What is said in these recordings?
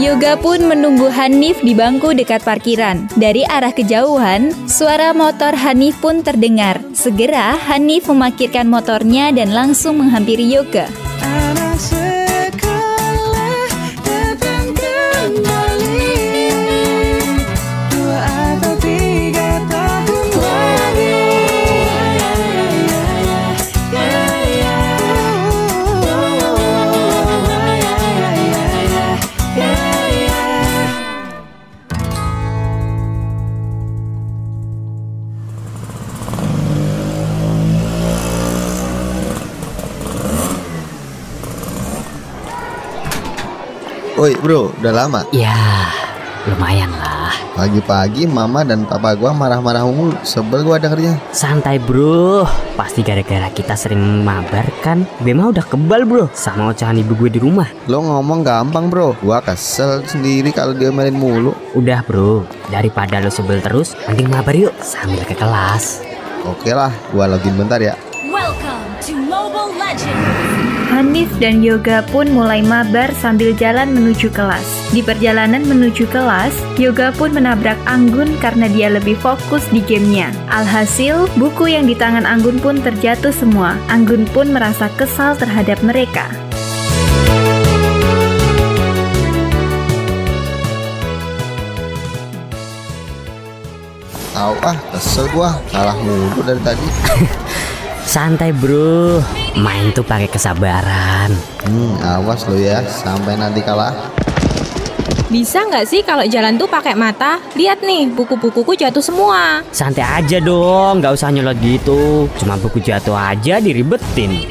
Yoga pun menunggu Hanif di bangku dekat parkiran. Dari arah kejauhan, suara motor Hanif pun terdengar. Segera Hanif memakirkan motornya dan langsung menghampiri Yoga. Woi bro, udah lama. Ya, lumayan lah. Pagi-pagi mama dan papa gua marah-marah mulu. Sebel gua dengernya. Santai bro, pasti gara-gara kita sering mabar kan. Bema udah kebal bro sama ocehan ibu gue di rumah. Lo ngomong gampang bro. Gua kesel sendiri kalau dia main mulu. Udah bro, daripada lo sebel terus, mending mabar yuk sambil ke kelas. Oke lah, gua login bentar ya. Welcome to Mobile Legends! Hanif dan Yoga pun mulai mabar sambil jalan menuju kelas. Di perjalanan menuju kelas, Yoga pun menabrak Anggun karena dia lebih fokus di gamenya. Alhasil, buku yang di tangan Anggun pun terjatuh semua. Anggun pun merasa kesal terhadap mereka. Tahu ah, kesel gua. Kalah mulu dari tadi. Santai bro, main tuh pakai kesabaran. Hmm, awas lo ya, sampai nanti kalah. Bisa nggak sih kalau jalan tuh pakai mata? Lihat nih, buku-bukuku jatuh semua. Santai aja dong, nggak usah nyolot gitu. Cuma buku jatuh aja diribetin.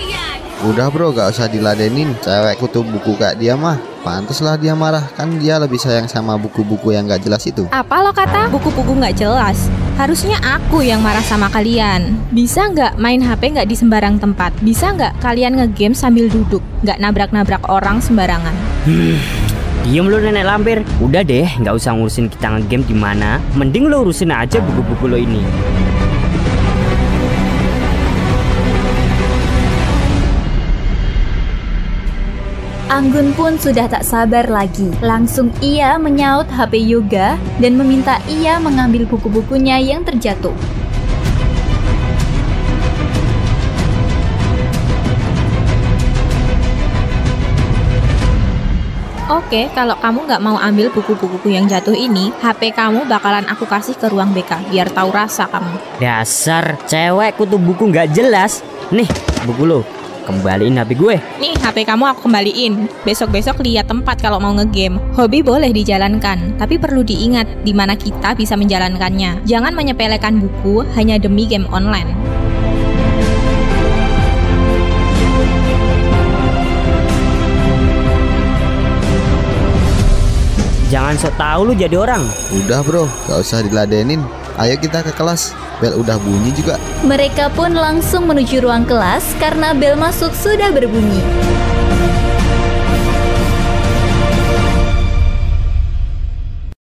Udah bro, gak usah diladenin. Cewek kutu buku kayak dia mah. Pantes lah dia marah. Kan dia lebih sayang sama buku-buku yang gak jelas itu. Apa lo kata? Buku-buku nggak jelas. Harusnya aku yang marah sama kalian. Bisa nggak main HP nggak di sembarang tempat? Bisa nggak kalian ngegame sambil duduk? Nggak nabrak-nabrak orang sembarangan. Diem lu nenek lampir. Udah deh, nggak usah ngurusin kita ngegame di mana. Mending lo urusin aja buku-buku lo ini. Anggun pun sudah tak sabar lagi. Langsung ia menyaut HP Yoga dan meminta ia mengambil buku-bukunya yang terjatuh. Oke, kalau kamu nggak mau ambil buku-bukuku yang jatuh ini, HP kamu bakalan aku kasih ke ruang BK biar tahu rasa kamu. Dasar cewek kutu buku nggak jelas. Nih, buku lo. Kembaliin HP gue. Nih, HP kamu aku kembaliin. Besok-besok lihat tempat kalau mau ngegame. Hobi boleh dijalankan, tapi perlu diingat di mana kita bisa menjalankannya. Jangan menyepelekan buku hanya demi game online. Jangan sok tahu lu jadi orang. Udah bro, gak usah diladenin. Ayo kita ke kelas. Bel udah bunyi juga. Mereka pun langsung menuju ruang kelas karena bel masuk sudah berbunyi.